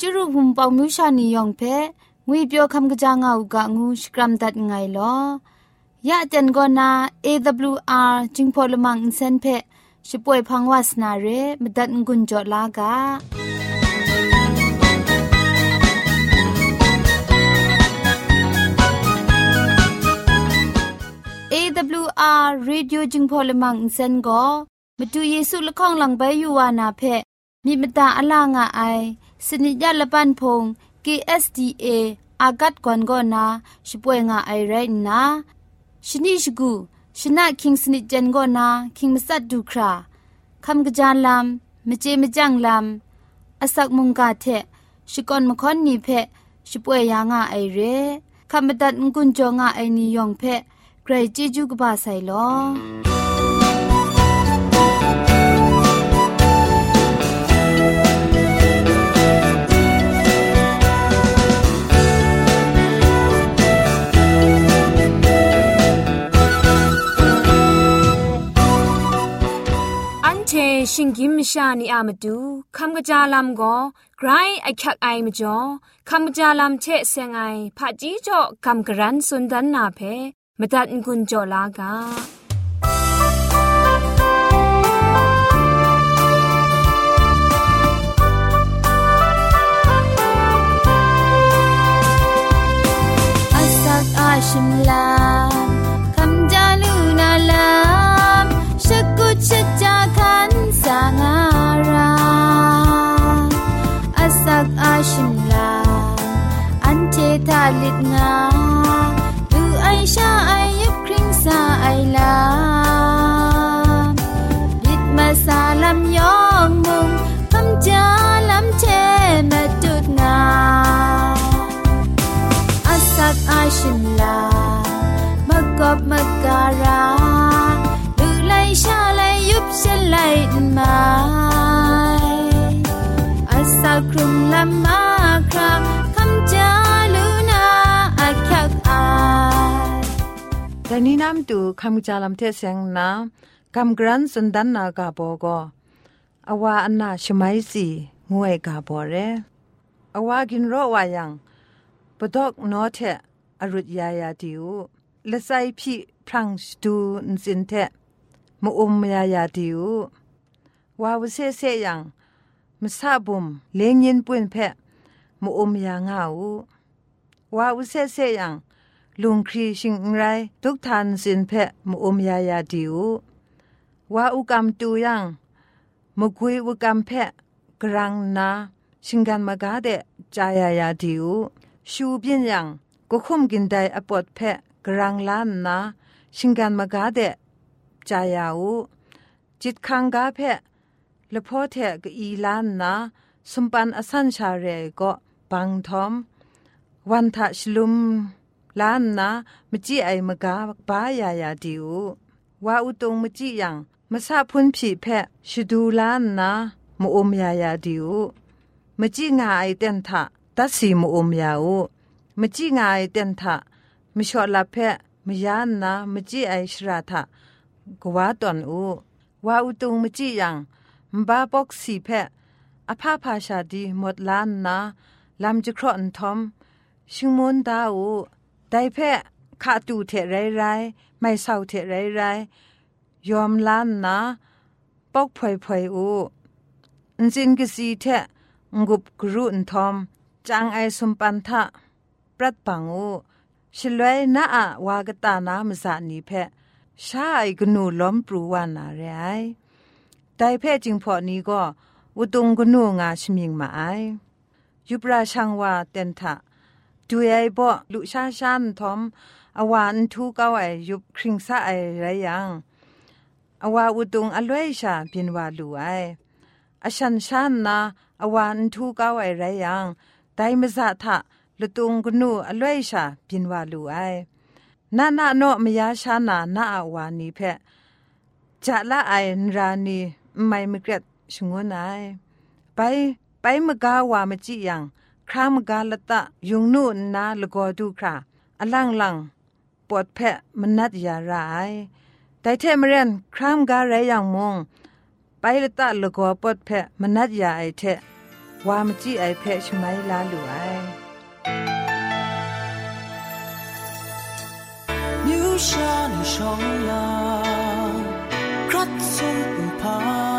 จุรุภุมปองมิวชานียองเพงวยเปียวคำกะจางอูกะงูสกรัมดัดไงลอยะจันกอนา AWR จิงพอลมังอินเซนเพช่วยพังวาสนาเรมดัดงุนจอลากา AWR Radio จึงพอลมังอินเซนก็มาดูเยซูละข้องหลังใบยูวานาเพมีมตาอลางอไอ สนิยาละปันพง KSDA อากัดกวนกอนาช่วยงาไอไรนะชนิชกูชนะคิงสนิจันกอนาคิงมัสัดดูคราคำกระจานลำมเจมจังลำอาศักมุงกาเทชิกอนมคอนนีเพช่วยยางาไอเรคำบัดงกุนจงาไอนิยองเพใครจีจูกบาไซลอ ชิงกิมชานีอามาดูคำกะจาลำก็ไกรไอคักไอมจ่อคำกะจาลำเชะเซงไอผาจีจ่อคำกระรันสุนดันนาเพมตัดกุญจลากาชิมลา แต่นี้น้ำตูคำจาลำเทเสียงนาคำกรันสันดันนากาโบก็อาวาอันนาชมัยสีงวยกาโบเรอาวากินรอวายังปดอกนอเทอรุดยายาติวละไซพี่พรังสตูนสินเทมอุมยายาติววาวเซเซยังมซาบุมเลงยินปุนเพมอุมยางาววาวเซเซยัง ลุงครีชิงไรทุกทันสินเพะมุอมยายาดิวว่าอุกรรมตูยังมกุยอุกรรมเพะกรังนาชิงกันมากาเดจายายาดิวชูเบียนยังก็คุมกินได้อปอดเพะกรังล้านนาชิงกันมากาเดจายาอูจิตคังกาเพะละพ่อเทกอีล้านนาสมปันอสันชาเรก็บังทอมวันทะชลุม ลานนามจิไอมกาบายายาดิวว่าอุตงมจิยังมาซาพุนผีแพะชดูลานนามอมยายาดิวมจิงาไอเตนทะตัดสีมอมยาอูมจิงาไอเตนทะมชอลาแพะมยานนามจิไอชราทะกว่าตอนอูว่าอุตงมจิยังมบาปอกสีแพะอภาพาชาดีหมดล้านนาลำจะครอนทอมชิงมนดาอู ได้แพ้ขาตูเทไรไรไม่เศร้าเทไรไรยอมล้านนะปอกพอยพอยอูอินสินกสีเทงุบกรุนทอมจางไอสมปันทะปรัดปังอูชลวยนาอะวากตานามสานีแพชาไอกนูล้อมปรูวานาเรไอได้แพ้จิงพอนี้ก็อุตุงกนูงาชมิงมาไอยุปราชังวาเตนทะ ดูไอบ่ลุชาชันทอมอวานทูเก้าไอยุบคริงซาไอไรยังอวาอุตุงอลวยชาพินวาลูไออชันชันนาอวานทูเก้าไอไรยังไดมซาทะลุตุงกนูอลวยชาพินวาลูไอนานาโนมยาชานานาอวานีเพะจะละไอรานีไม่มเกรดชงวนไอไปไปมกาวามจิยัง ครามกาลตะยุงนู่นนาลกอดูคราอลังลังปวดแผลมันนัดยาร้ายแต่เทมเรนครามกาไรอย่างมง ไปละตะลกอปวดแผลมันนัดยาไอเทะวามจีไอแพะชไมลาลุไอ New shiny shong yang krat sum pa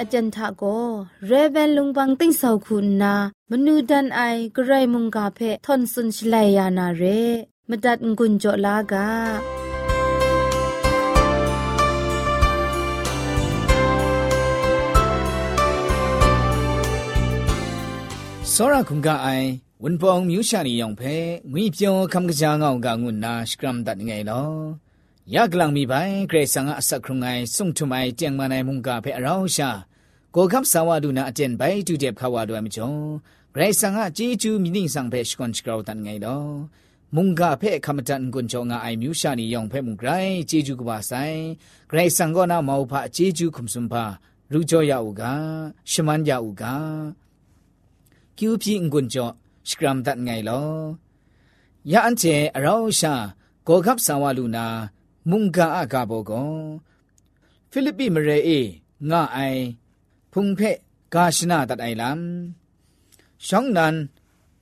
အจันทะကိုရေဗန်လုံပန်းတိန့်ဆောက်ခုနာမနူဒန်အိုင်ဂရိုင်မုန်ကဖဲသွန်ဆွန်ချလိုက်ယာနာရေမဒတ်ငွန်းကြလာကစောရခုံကအိုင်ဝန်ပောင်မြူရှာနီယောင်ဖဲငွေပြောခမ်ကကြာငောင်ကငွန်းနာစကရမ်ဒတ်ငဲလော ยากลังมีไปเกรสังอาศักครุงไงสุงทุไมเจียงมาในมุงกาเพอเราชาโกคับสาวดูนาเจนไปจูเจ็บขาวด้วยมิจงเกรสังอาจีจูมินิ่งสังเพชกอนชกราวตันไงดอมุงกาเพคำจันกุนจงอาไอมิวชานียองเพมุงไกรจีจูกบาไซเกรสังก็นามาอุภะจีจูคุมสุมภารู้จอยาอุกาชมันยาอุกาคิวพีงกุนจอสกรัมตันไงลอยาอันเจเราชาโกคับสาวดูนา မုန်ကာအကဘောကောဖိလိပ္ပိမရေအေငါအိုင်ဖုန်ဖက်ဂါရှနာတတ်အိုင်လမ်ရှောင်းနန်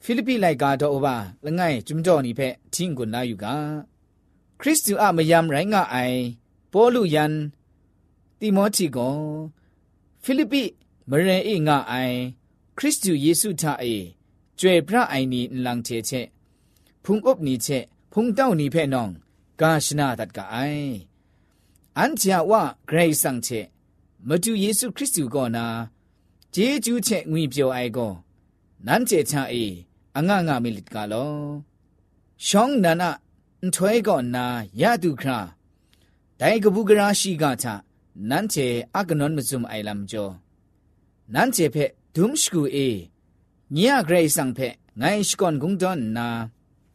ဖိလိပ္ပိလိုက်ကာတော့ဘာလငိုင်ကျွမ်ကြော်နီဖက်ချင်းကိုနာယူကခရစ်တုအမယမ်ရိုင်းငါအိုင်ပေါ်လူယန်တိမောချီကောဖိလိပ္ပိမရေအေငါအိုင်ခရစ်တုယေရှုသာအေကျွေပြအိုင်နီလန်ချေချက်ဖုန်အုပ်နီချက်ဖုန်တောက်နီဖဲ့နောင် ကာရှနာတတ်ကအိုင်အန်ချာဝဂရိတ်ဆန်ချေမတူယေစုခရစ်တုကိုနာဂျေဂျူးချေငွေပြောအိုင်ကိုနန်းချေချာအေအငငမိလစ်ကလောရှောင်းနနာထွဲကောနာယတုခရာဒိုင်ကပုဂရာရှိကချနန်းချေအကနွန်မစုံအိုင်လမ်ကျော်နန်းချေဖက်ဒုံရှကူအေညရဂရိတ်ဆန်ဖက်ငိုင်းရှကွန်ဂုံဒွန်နာ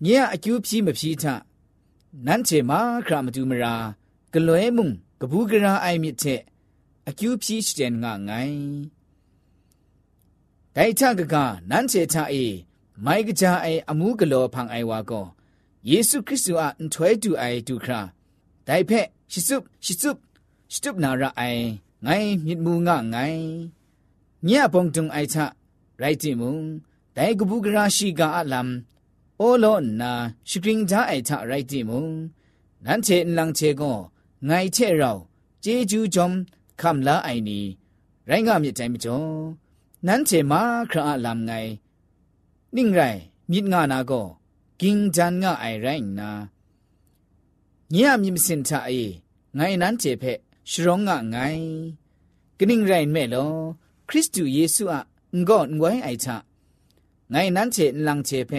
ညရအကျူဖြီးမဖြီးထ နန်းချေမာခရာမတူမရာဂလွဲမုံကပုဂရာအိုင်မြစ်ချက်အကျူဖြီးစတဲ့ငါငိုင်းဒိုင်ချကကနန်းချေချအေမိုက်ကကြအိုင်အမှုကလောဖန်အိုင်ဝါကောယေရှုခရစ်သူအန်ထွဲတူအိုင်တူခရာဒိုင်ဖက်ရှိစုရှိစုစတုပနာရအိုင်ငိုင်းမြစ်မှုငါငိုင်းညပုံတုံအိုင်ချရိုက်တိမုံဒိုင်ကပုဂရာရှိကအလမ် โอโลนาชิกริงจ้าไอทะไรติมุงนันเชนลังเชก็ไงเชเราเจจูจอมคำละไอนี้ไรงามยใจมิจอนันเชมาคราลำไง นิ่งไรมิดงานาก็กิงจันงาไอไรนาเนี่ยมีมสินทะเอไงนั้นเจเพชรองงะไงกนิ่งไรแม่ลอคริสต์เยซูอะงอนไว้ไอทะไงนั้นเชนลังเชเพ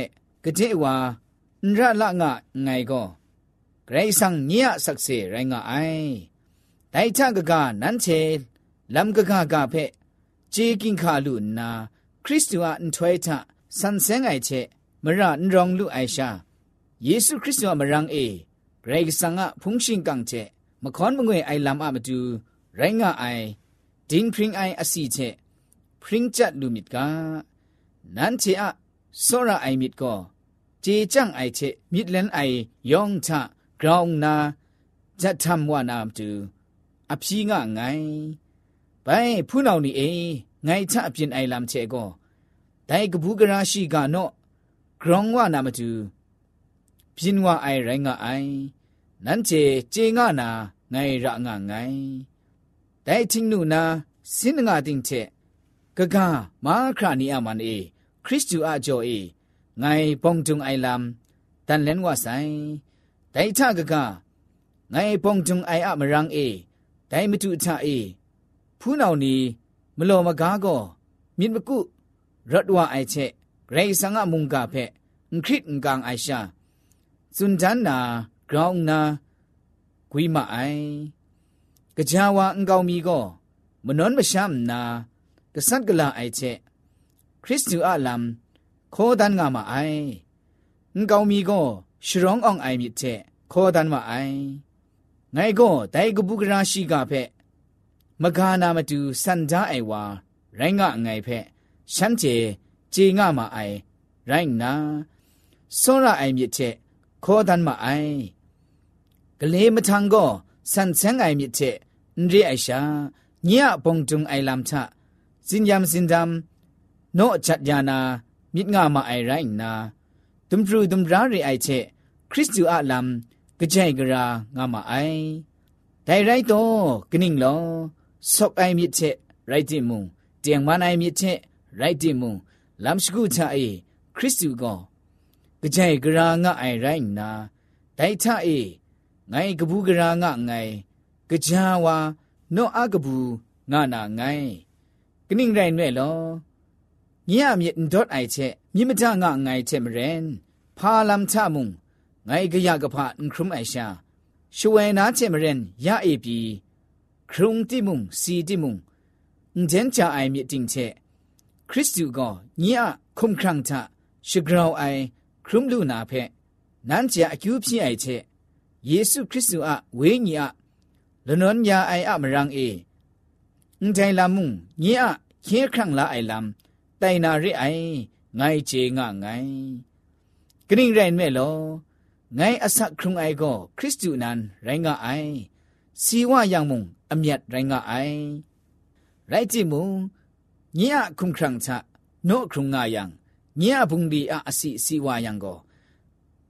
ကတိဝါနရလငငိုင်ကောဂရိဆန်ညရဆက်စေရိုင်းငါအိုင်ဒိုင်ချကကနန်းချေလမ်ကကကဖဲဂျေကင်ခါလူနာခရစ်တုအန်ထွေထဆန်ဆဲငိုင်ချေမရန်ရောင်လူအိုင်ရှာယေရှုခရစ်တုမရန်အေဂရိဆန်ငါဖုန်ရှင်ကန်ချေမခွန်မငွေအိုင်လမ်အမတူရိုင်းငါအိုင်ဒင်းဖရင်အိုင်အစီချေဖရင်ချတ်လူမစ်ကနန်းချေအ งจัดลูมิดกานันเชอะโซระไอมิดก็เจจังไอเชมิดเลนไอยองชะกราวนาจะทำว่านามดูอภิงะไงไปผู้นานี่เอไงชะเปลี่ยนไอลำเชก็ဒိုင်ကဘူးကရာရှိကနော့ဂရောင်းဝနာမတူပြင်းဝအိုင်ရိုင်းငါအိုင်နန်းချေချေငါနာငိုင်ရငါငိုင်ဒိုင်ချင်းနုနာစင်းငါတင်ချေကကမာခရာနီအမန်အေ ခရစ်တုအကြောအေငိုင်ပုံတုံအိုင်လမ်တန်လန်ဝဆိုင်ဒိုင်ထကကငိုင်ပုံတုံအိုင်အမရန်းအေဒိုင်မတုထအေဖူးနောင်နီမလော်မကားကောမြင့်မကုရတ်ဝအိုင်ချက်ဂရိဆန်ငါမုန်ကဖက်ခရစ်ကန်အိုင်ရှာဇွန်ဒန်နာဂရောင်းနာဂွိမအိုင်ကကြဝါအင်ကောင်မီကောမနွန်မရှမ်နာကဆတ်ကလာအိုက်ချက် ခရစ်တုအလမ်ခေါ်ဒန်ငါမအိုင်ငကောင်းမီကောရှရောင်းအောင်အိုင်မြစ်တဲ့ခေါ်ဒန်မအိုင်ငိုင်ကောဒိုင်ကပုကရာရှိကဖက်မဂါနာမတူစန္ဒအိုင်ဝါရိုင်းငါငိုင်ဖက်ရှမ်းကျေကြေငါမအိုင်ရိုင်းနာစောရအိုင်မြစ်တဲ့ခေါ်ဒန်မအိုင်ကလေးမထံကောစန်ဆန်းအိုင်မြစ်တဲ့ညိအိုင်ရှာညပုံတုံအိုင်လမ်ချစင်ယမ်စင်ဒမ် နောချတ်ယာနာမြစ်ငါမအိုင်ရိုင်းနာဒုံဖရူဒုံရာရီအိုင်ချက်ခရစ်တူအလမ်ကြိုင်ဂရာငါမအိုင်ဒိုင်ရိုက်တော့ကနင်းလောဆော့အိုင်မြစ်ချက်ရိုက်တိမုံတຽງမနိုင်မြစ်ချက်ရိုက်တိမုံလမ်စကုချအေခရစ်တုကောကြိုင်ဂရာငါအိုင်ရိုင်းနာဒိုင်ချအေငိုင်ကဘူးဂရာငါငိုင်ကြာဝါနော့အကဘူးငါနာငိုင်ကနင်းရိုင်းနဲ့လော ညံ့မြင့်ဒတ်အိုက်ချက်မြင့်မတငါငိုင်ချက်မရင်ဖာလမ်ချမုံငိုင်ကရကဖာအင်ခရုမိုင်ရှာရှဝဲနာချက်မရင်ရအေပီခရုံတိမုံစီတိမုံအင်ဂျန်ချာအိုင်မြင့်တင်ချက်ခရစ်တုကညံ့ခုံခရန့်ချရှဂရောင်းအိုင်ခရုံလူနာဖက်နန်းချာအကျူးဖြစ်အိုက်ချက်ယေရှုခရစ်တုအဝေးညီအလနွန်ညာအိုင်အမရန်အေအင်တိုင်လာမုံညံ့ခဲခန့်လာအိုင်လမ် တိုင်နာရိအိုင်ငိုင်ချေငါငိုင်ဂရင်ရိုင်မဲလောငိုင်အစခရုံအိုင်ကိုခရစ်တုနန်ရိုင်းကအိုင်စီဝယောင်မုံအမြတ်ရိုင်းကအိုင်ရိုက်ကြည့်မုံညအခုံခရံချနော့ခရုံငါယံညအဘုံဒီအစီစီဝယံကို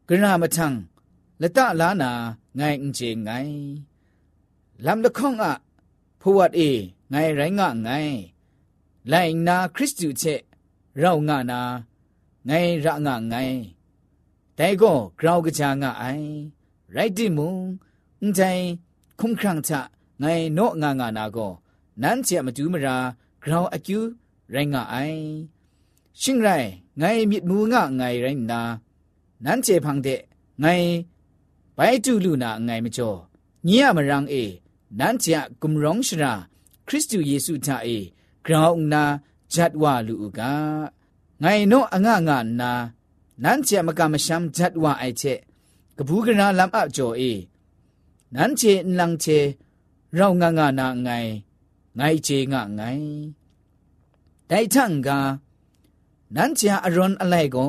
ဂရမထံလတလာနာငိုင်အင်ချေငိုင်လမ်လခေါင္အဖဝတ်အေငိုင်ရိုင်းငါငိုင် လိုင်နာခရစ်တုချက်ရောက်ငါနာငိုင်းရငါငိုင်းဒိုင်ကောဂရောက်ကချာငါအိုင်ရိုက်တိမုံအန်တိုင်ခုံခရန့်ချငိုင်းနော့ငါငါနာကောနန်းချက်မတူးမရာဂရောက်အကျူရိုင်းငါအိုင်ရှင်းရိုင်ငိုင်းမြစ်မူငါငိုင်းရိုင်းနာနန်းချက်ဖန်တဲ့ငိုင်းဘိုင်တူလူနာငိုင်းမကျော်ညရမရန်အေနန်းချက်ဂုံရောင်ရှရာခရစ်တုယေစုတာအေ กราวนาจัดว่าลูกาไงโนอ่างงานนา นั้นเจมกามชัมจัดว่าไอเชกบูกนาลำอับจอเอ นั้นเจนลังเชเรางางานาไง ไงเจงะไงแต่ทั้งกา นั้นเจอรอนอะไรก็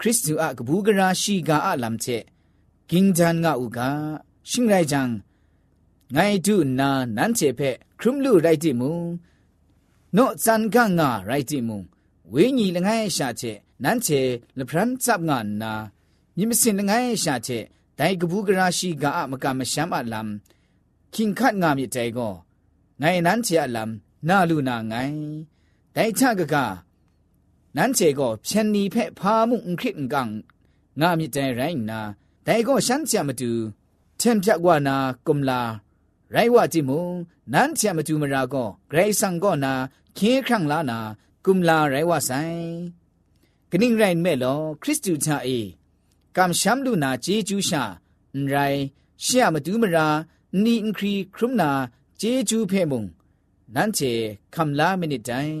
คริสต์อะกบูกราชีกาอะลำเชกิงจันงะอุกาชิงไรจังไงดูนานั้นเจเพครุมลูไรติมุง နော့ဇန်ကန်ငါရိုက်တိမုံဝိညာဉ်လငယ်ရှာချက်နန်းချေလဖရန်စပ်ငါနာမြင်မစင်လငယ်ရှာချက်ဒိုင်ကဘူးကရာရှိကအမကမရှမ်းအလမ်ခင်ခတ်ငါမြတဲကောနိုင်နန်းချေအလမ်နာလူနာငိုင်းဒိုင်ချကကနန်းချေကောဖြန်နီဖက်ဖာမှုအင်ခရစ်ကန်ငါမြတဲရိုင်းနာဒိုင်ကောရှမ်းချမတူထင်ပြကွာနာကုမလာ ရိုင်ဝတိမုံနန်းချံမတူမရာကောဂရိဆန်ကောနာခင်းခန့်လာနာကုမလာရိုင်ဝဆိုင်ဂနိရိုင်မဲ့လောခရစ်တုချာအေကမ်ရှမ်လူနာဂျေဂျူးရှာရိုင်ရှေမတူမရာနီအင်ခရီခရုမနာဂျေဂျူးဖဲမုံနန်းချေကမ်လာမနစ်တိုင်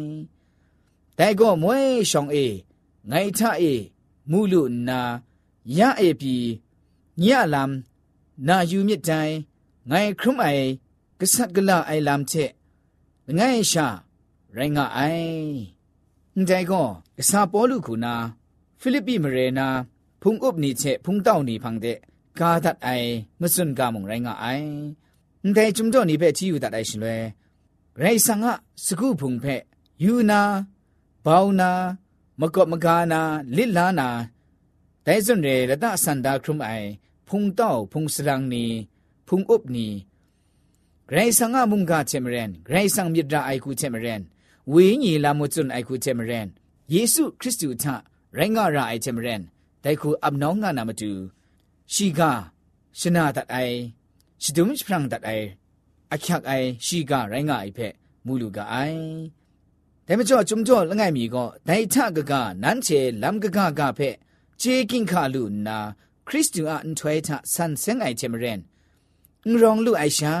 တိုင်ကောမွေရှောင်းအေငိုင်ချအေမူလူနာရအေပြီညလမ်နာယူမြစ်တိုင် ငိုင်ခရုမိုင်ကဆတ်ကလာအိုင်လမ်ချက်ငိုင်ရှာရိုင်းငါအိုင်န်တိုင်ကောကစားပေါ်လူခုနာဖိလိပ္ပိမရေနာဖုန်ဥပနိချက်ဖုန်တောက်နေဖန်တဲ့ကာဒတ်အိုင်မစွန်ကမုံရိုင်းငါအိုင်န်တိုင်จุမ်တော့နေပဲချီယူတတ်အိုင်ရှင်လွယ်ရိုင်ဆန်ကစကုဖုန်ဖက်ယူနာဘောင်းနာမကော့မကာနာလစ်လာနာဒိုင်စွန်ရေလတဆန္ဒခရုမိုင်ဖုန်တောက်ဖုန်စရန်နီ ဖုန်ဥပနီဂရိဆန်ငါမုန်ကချေမရန်ဂရိဆန်မြစ်ဒရာအိုက်ကူချေမရန်ဝေးညီလာမွတ်ွန်အိုက်ကူချေမရန်ယေရှုခရစ်တုထရိုင်းငါရာအိုက်ချေမရန်ဒိုင်ခုအပ်နောင်းငါနာမတူရှိကရှနာတတ်အိုင်ရှိဒုံချဖရန်တတ်အိုင်အခက်အိုင်ရှိကရိုင်းငါအိုက်ဖက်မူလူကအိုင်แต่ไม่จ่อจุมจ่อละไงมีก็ไดทะกะกะนันเชลัมกะกะกะเพเจกิงคาลุนาคริสตูอันถวยทะสันเซงไอเจมเรนงรองลุไอชาเยซูคริสต์ว่ามรังเอเกรซังอะพุงชิงกังเจมควันมงวยไอลามอะมาดูไรงะไ ငရောင်လူအိုင်ရှာ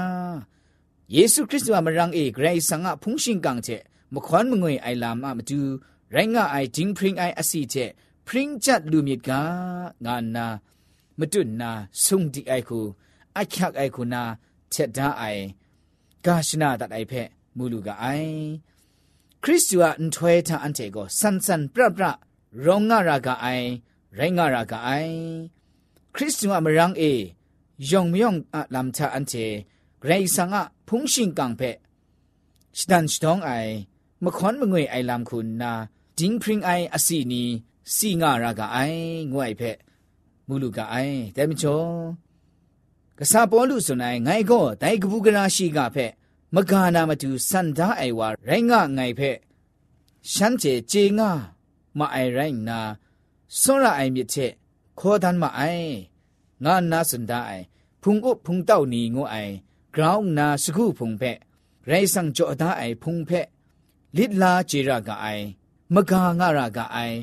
ယေရှုခရစ်တုအမရန်အေဂရိဆန်ငါဖုန်ရှင်ကန်ချေမခွန်မငွေအိုင်လာမမတူရိုင်းငါအိုင်ဂျင်းဖရင်အိုင်အစီချေဖရင်ချတ်လူမြစ်ကငါနာမတွနာဆုံဒီအိုင်ခုအချက်အိုင်ခုနာချက်ဒါအိုင်ကာရှနာတတ်အိုင်ဖက်မူလူကအိုင်ခရစ်တုအန်ထွေတာအန်တေကိုဆန်ဆန်ပရပရရောငါရာကအိုင်ရိုင်းငါရာကအိုင်ခရစ်တုအမရန်အေ ทาอันเจไกรสังอะพุงชิงกังเพสตันสตองไอมะขอนมะงวยไอลำคุณนาจิงพริงไออสีนีสีงารากาไองวยเพมูลูกาไอแต่มจ่อกษาปอลุสุนัยไงก็ไดกบุกราชีกาเพမဂါနာမတူစန္ဒအိုင်ဝါရိုင်းငါငိုင်ဖက်ရှမ်းကျေကျေငါမအိုင်ရိုင်းနာစောရအိုင်မြစ်ချက်ခေါ်တန်မအိုင် ငါနာစန်ဒအိုင်ဖုန်ကိုဖုန်တောက်နီငိုအိုင် ground နာစခုဖုန်ဖက်ရိုင်ဆောင်ကြောဒါအိုင်ဖုန်ဖက်လစ်လာဂျေရာကအိုင်မဂါငရကအိုင်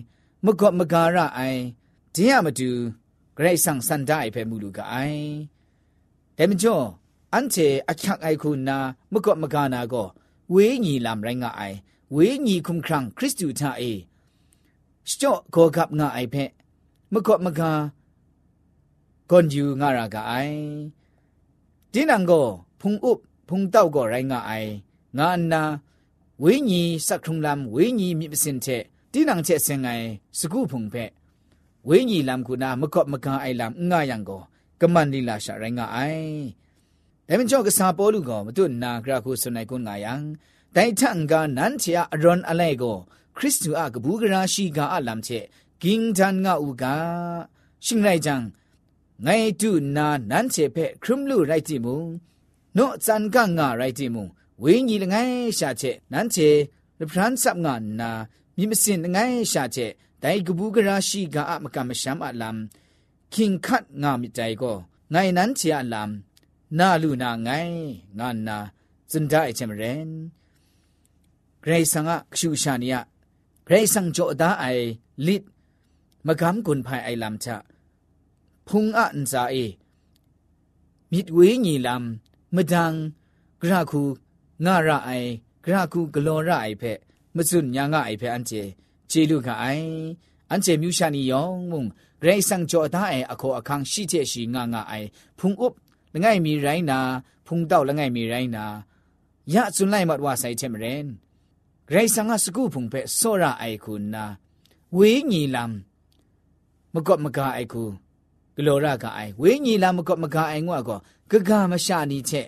မကော့မဂါရအိုင်ဒင်းရမတူဂရိတ်ဆန်စန်ဒိုင်ဖဲမူလူကအိုင်တဲမကျော်အန်ချေအချက်အိုက်ခုနာမကော့မဂါနာကိုဝေးညီလမ်ရိုင်းကအိုင်ဝေးညီခုံခရန်ခရစ်တုသာအေစတော့ကောကပ်ငါအိုင်ဖဲမကော့မဂါ ကွန်ယူငါရာကအိုင်တင်းနံကိုဖုန်ဥဖုန်တောက်ကိုရိုင်းငါအိုင်ငါနာဝိညာဉ်စက်ထုံလမ်ဝိညာဉ်မြစ်ပစင်တဲ့တင်းနံချက်စင်ငိုင်စကုဖုန်ဖက်ဝိညာဉ်လမ်ကုနာမကော့မကန်အိုင်လမ်ငါယံကိုကမန်လီလာရှာရိုင်းငါအိုင်ဒါမင်းကျော်ကစားပေါ်လူကောင်မတို့နာဂရခုဆွနိုင်ကွန်ငါယံတိုင်ထန်ကနန်ချာအရွန်အလဲကိုခရစ်တုအကဘူးကရာရှိကအလမ်ချက်ဂင်းတန်ငါဥကရှင်လိုက်ချံ ကြံငိုင်တုနာနန်ချေဖက်ခရမ်လူရိုက်တိမူနော့ဇန်ကငါရိုက်တိမူဝိညာဉ်လငယ်ရှာချက်နန်းချေလပရန်စပ်ငါနာမြမစင်ငယ်ရှာချက်ဒိုင်ကဘူးကရာရှိကအမကမရှမ်အလမ်ခင်ခတ်ငါမိတိုင်ကိုငိုင်နန်းချေအလမ်နာလူနာငိုင်ငါနာစန်ဒိုင်ချမရင်ဂရေဆန်ကခရှူရှာနီယဂရေဆန်ကြောဒါအိုင်လစ်မကမ်ကွန်ဖိုင်အိုင်လမ်ချ ဖုံအန်ဇာအေမြစ်ဝေးညီလမ်မဒန်းဂရခုငါရအိုင်ဂရကုဂလောရအိုင်ဖက်မစွညာငါအိုင်ဖက်အန်ကျေဂျေလူကအိုင်အန်ကျေမြူရှာနီယောင်မုံဂရိဆန်ကြောတာအိုင်အခေါ်အခန်းရှိချက်ရှိငါငါအိုင်ဖုန်ဥပ်လငိုင်မီရိုင်းနာဖုန်တောက်လငိုင်မီရိုင်းနာရစွန်လိုက်မတ်ဝါဆိုင်ချက်မရင်ဂရိဆန်ကစကုဖုန်ဖက်စောရအိုင်ခုနာဝေးညီလမ်မကော့မကာအိုင်ခု ဂလောရကအိုင်ဝေးညီလမ်မကော့မကာအိုင်ငွာကောဂဂမရှာနီချက်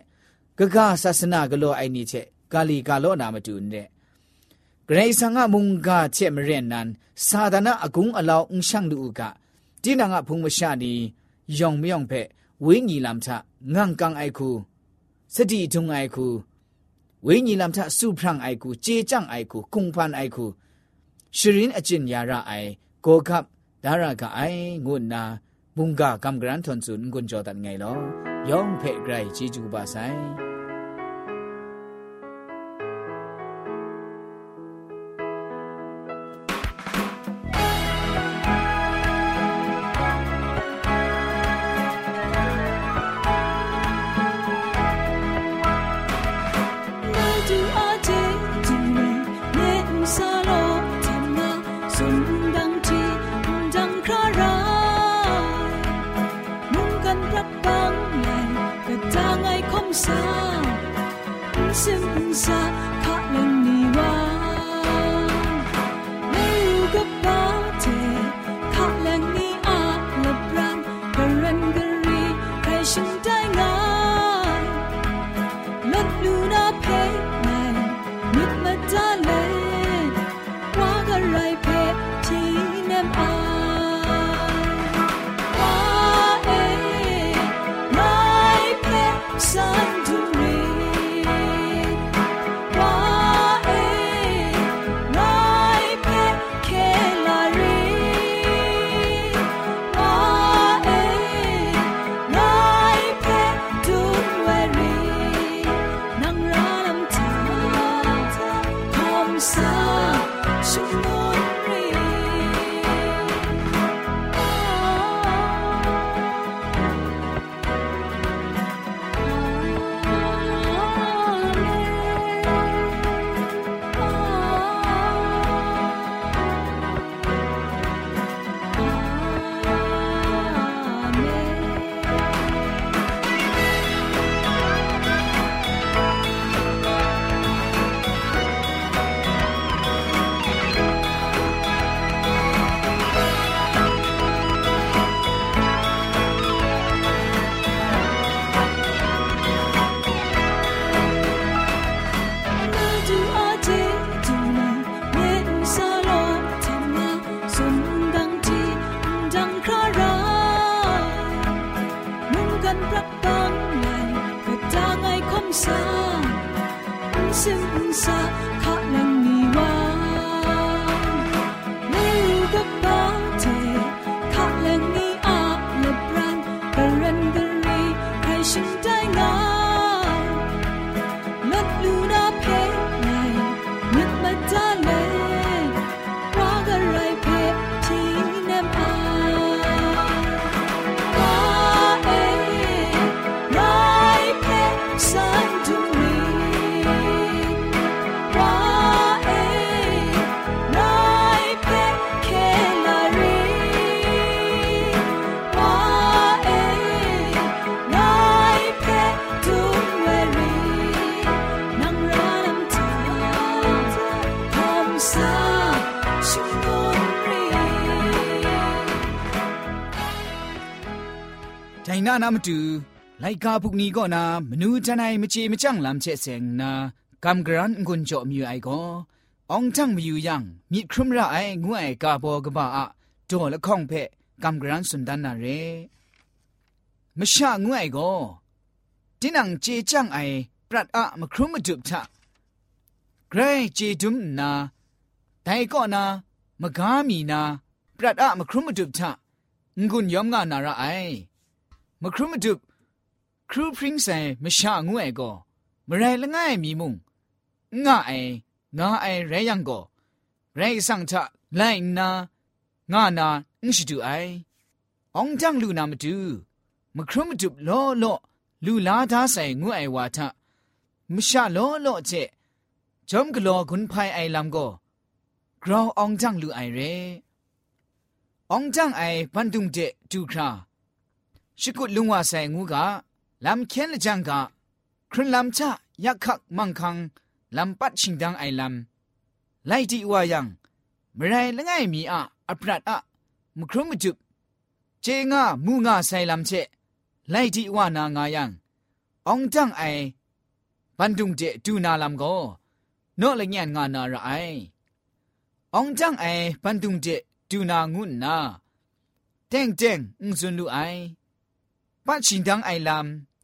ဂဂဆာစနာဂလောအိုင်နီချက်ကာလီကာလောနာမတူနဲ့ဂရိဆာငါမုန်ကချက်မရက်နန်သာဒနာအကုံအလောင်းအရှန်လူကတိနာငါဖုံမရှာနီယောင်မြောင်ဖက်ဝင်းညီလမ်ချငန့်ကန်အိုက်ခုစတိထုံအိုက်ခုဝင်းညီလမ်ချစုဖရန့်အိုက်ခုကြေကြန့်အိုက်ခုကုံဖန်အိုက်ခုရှရင်အကျင်ယာရအိုင်ကိုကပ်ဒါရကအိုင်ငုနာ ဘုံကကမ်ဂရန်ထွန်စွန်ဂွန်ဂျောတန်ငိုင်လော ယောင်ဖက်ဂရိုင်ချီကျူပါဆို င်哇 ไทน่านามาดูไลกาพุกนี้ก็นามนูทนายมิจิมจังลำเชเซงนากำกรันกุนจอมิวไอก็องทั้งมิวยังมีครุมระไองวยกาบอกบ้าอะโจละข้องเพะกำกรันสุนดานาเรมชางวยก็ที่นังเจจังไอปรัดอะมาครุมมาจุบทะไกรเจดุมนาแต่ก็นามกามีนา ปรัดอะมาครุมมาจุบทะงุนยอมงานาระไอ มครูมาดุบครูพริ้งใส่มชางวยก็มไรละง่ายมีมุงง่ายง่ายไรยังก็ไรสังทะไลนาง่านาอึชดูไอองจังลูนามาดูมครูมาดุบล้อล้อลูลาทาใส่งวยวาทะมชาล้อล้อเจจอมกลอกุนไพไอลำก็กราวองจังลูไอเรองจังไอปันดุงเจจูครา ชิกุลุงว่าใส่งูกะลำเคนละจังกะครุนลำชะยักขักมังคังลำปัดชิงดังไอลำไล่ดีว่ายังเมื่อไรละไงมีอะอัปรัดอะมครุมจุบเจงามูงาใส่ลำเจไล่ดีว่านางายังองจังไอบันดุงเจดูนาลำก็โนละเงียนงานาระไอองจังไอบันดุงเจดูนางุนนาเต็งเต็งอุซุนลูไอ ปัดชิงดังไอล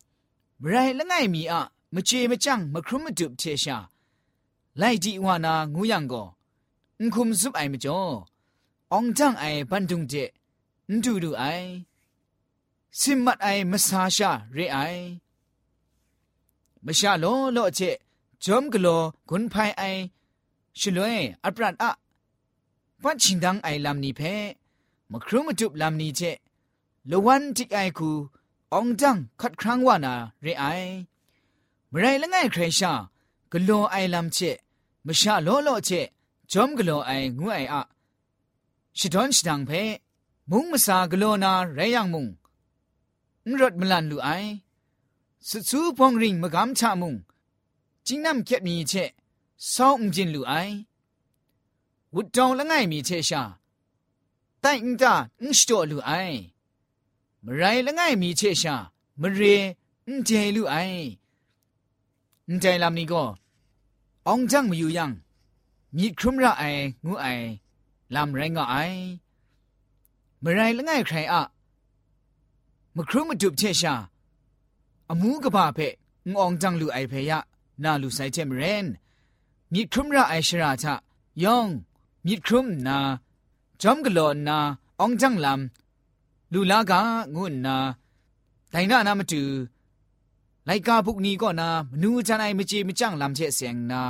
ำไรละไงมีอะมเจมจังมครุมมดุบเทชาไล่ดีวานางูยังก็อุคุมซุบไอมจ่อองจังไอบันดุงเจนดูดูไอสิมัดไอมาซาชาเรไอมชาโลโลเจจอมกโลกุนภายไอชลวยอัปรัดอะปัดชิงดังไอลำนี้เพมครุมจุบลำนี้เจลวันจิกไอคู องจังคัดครั้งว่านาเรไอเมื่อไรละไงใครชากโลไอลำเจมชาโลโลเจจอมกโลไองูไออะชิดอนชิดังเพมุงมาซากโลนาเรยังมุงนรถมลันลูไอสุดสูพองริงมากำชามุงจิงน้ำเก็บมีเชซ้องจินลูไอวุดจองละไงมีเชชาแต่อิงตาอิงสโตลูไอ มไรละไงมีเชชามเรอิงเจลูไออิงใจลำนี้ก็องจังมาอยู่ยังมีครุมระไองูไอลำไรงอไอมไรละไงใครอะมครุมดุบเชชาอมูกะบาเพงองจังลูไอเพยะนาลูไซเจมเรนมีครุมระไอชราทะยองมีครุมนาจอมกลอนนาองจังลำ လူလာကငုနာဒိုင်နာနာမတူလိုက်ကပုကနီကောနာမနူးချန်အိုင်မချေမကြန့်လမ်ချက်ဆင်နာ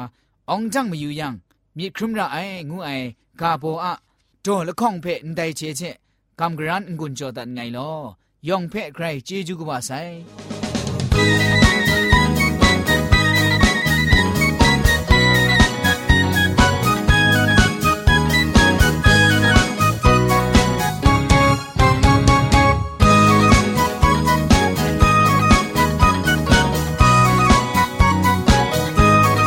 အောင်ကြန့်မယူယံမြေခရမရအိုင်ငုအိုင်ကာဘောအဒေါ်လခေါင်ဖဲအန်တိုင်ချေချက်ကမ်ဂရန်ငွန်ကြောတန်ငိုင်လောယောင်ဖဲခရိုင်ဂျေဂျူကပါဆိုင်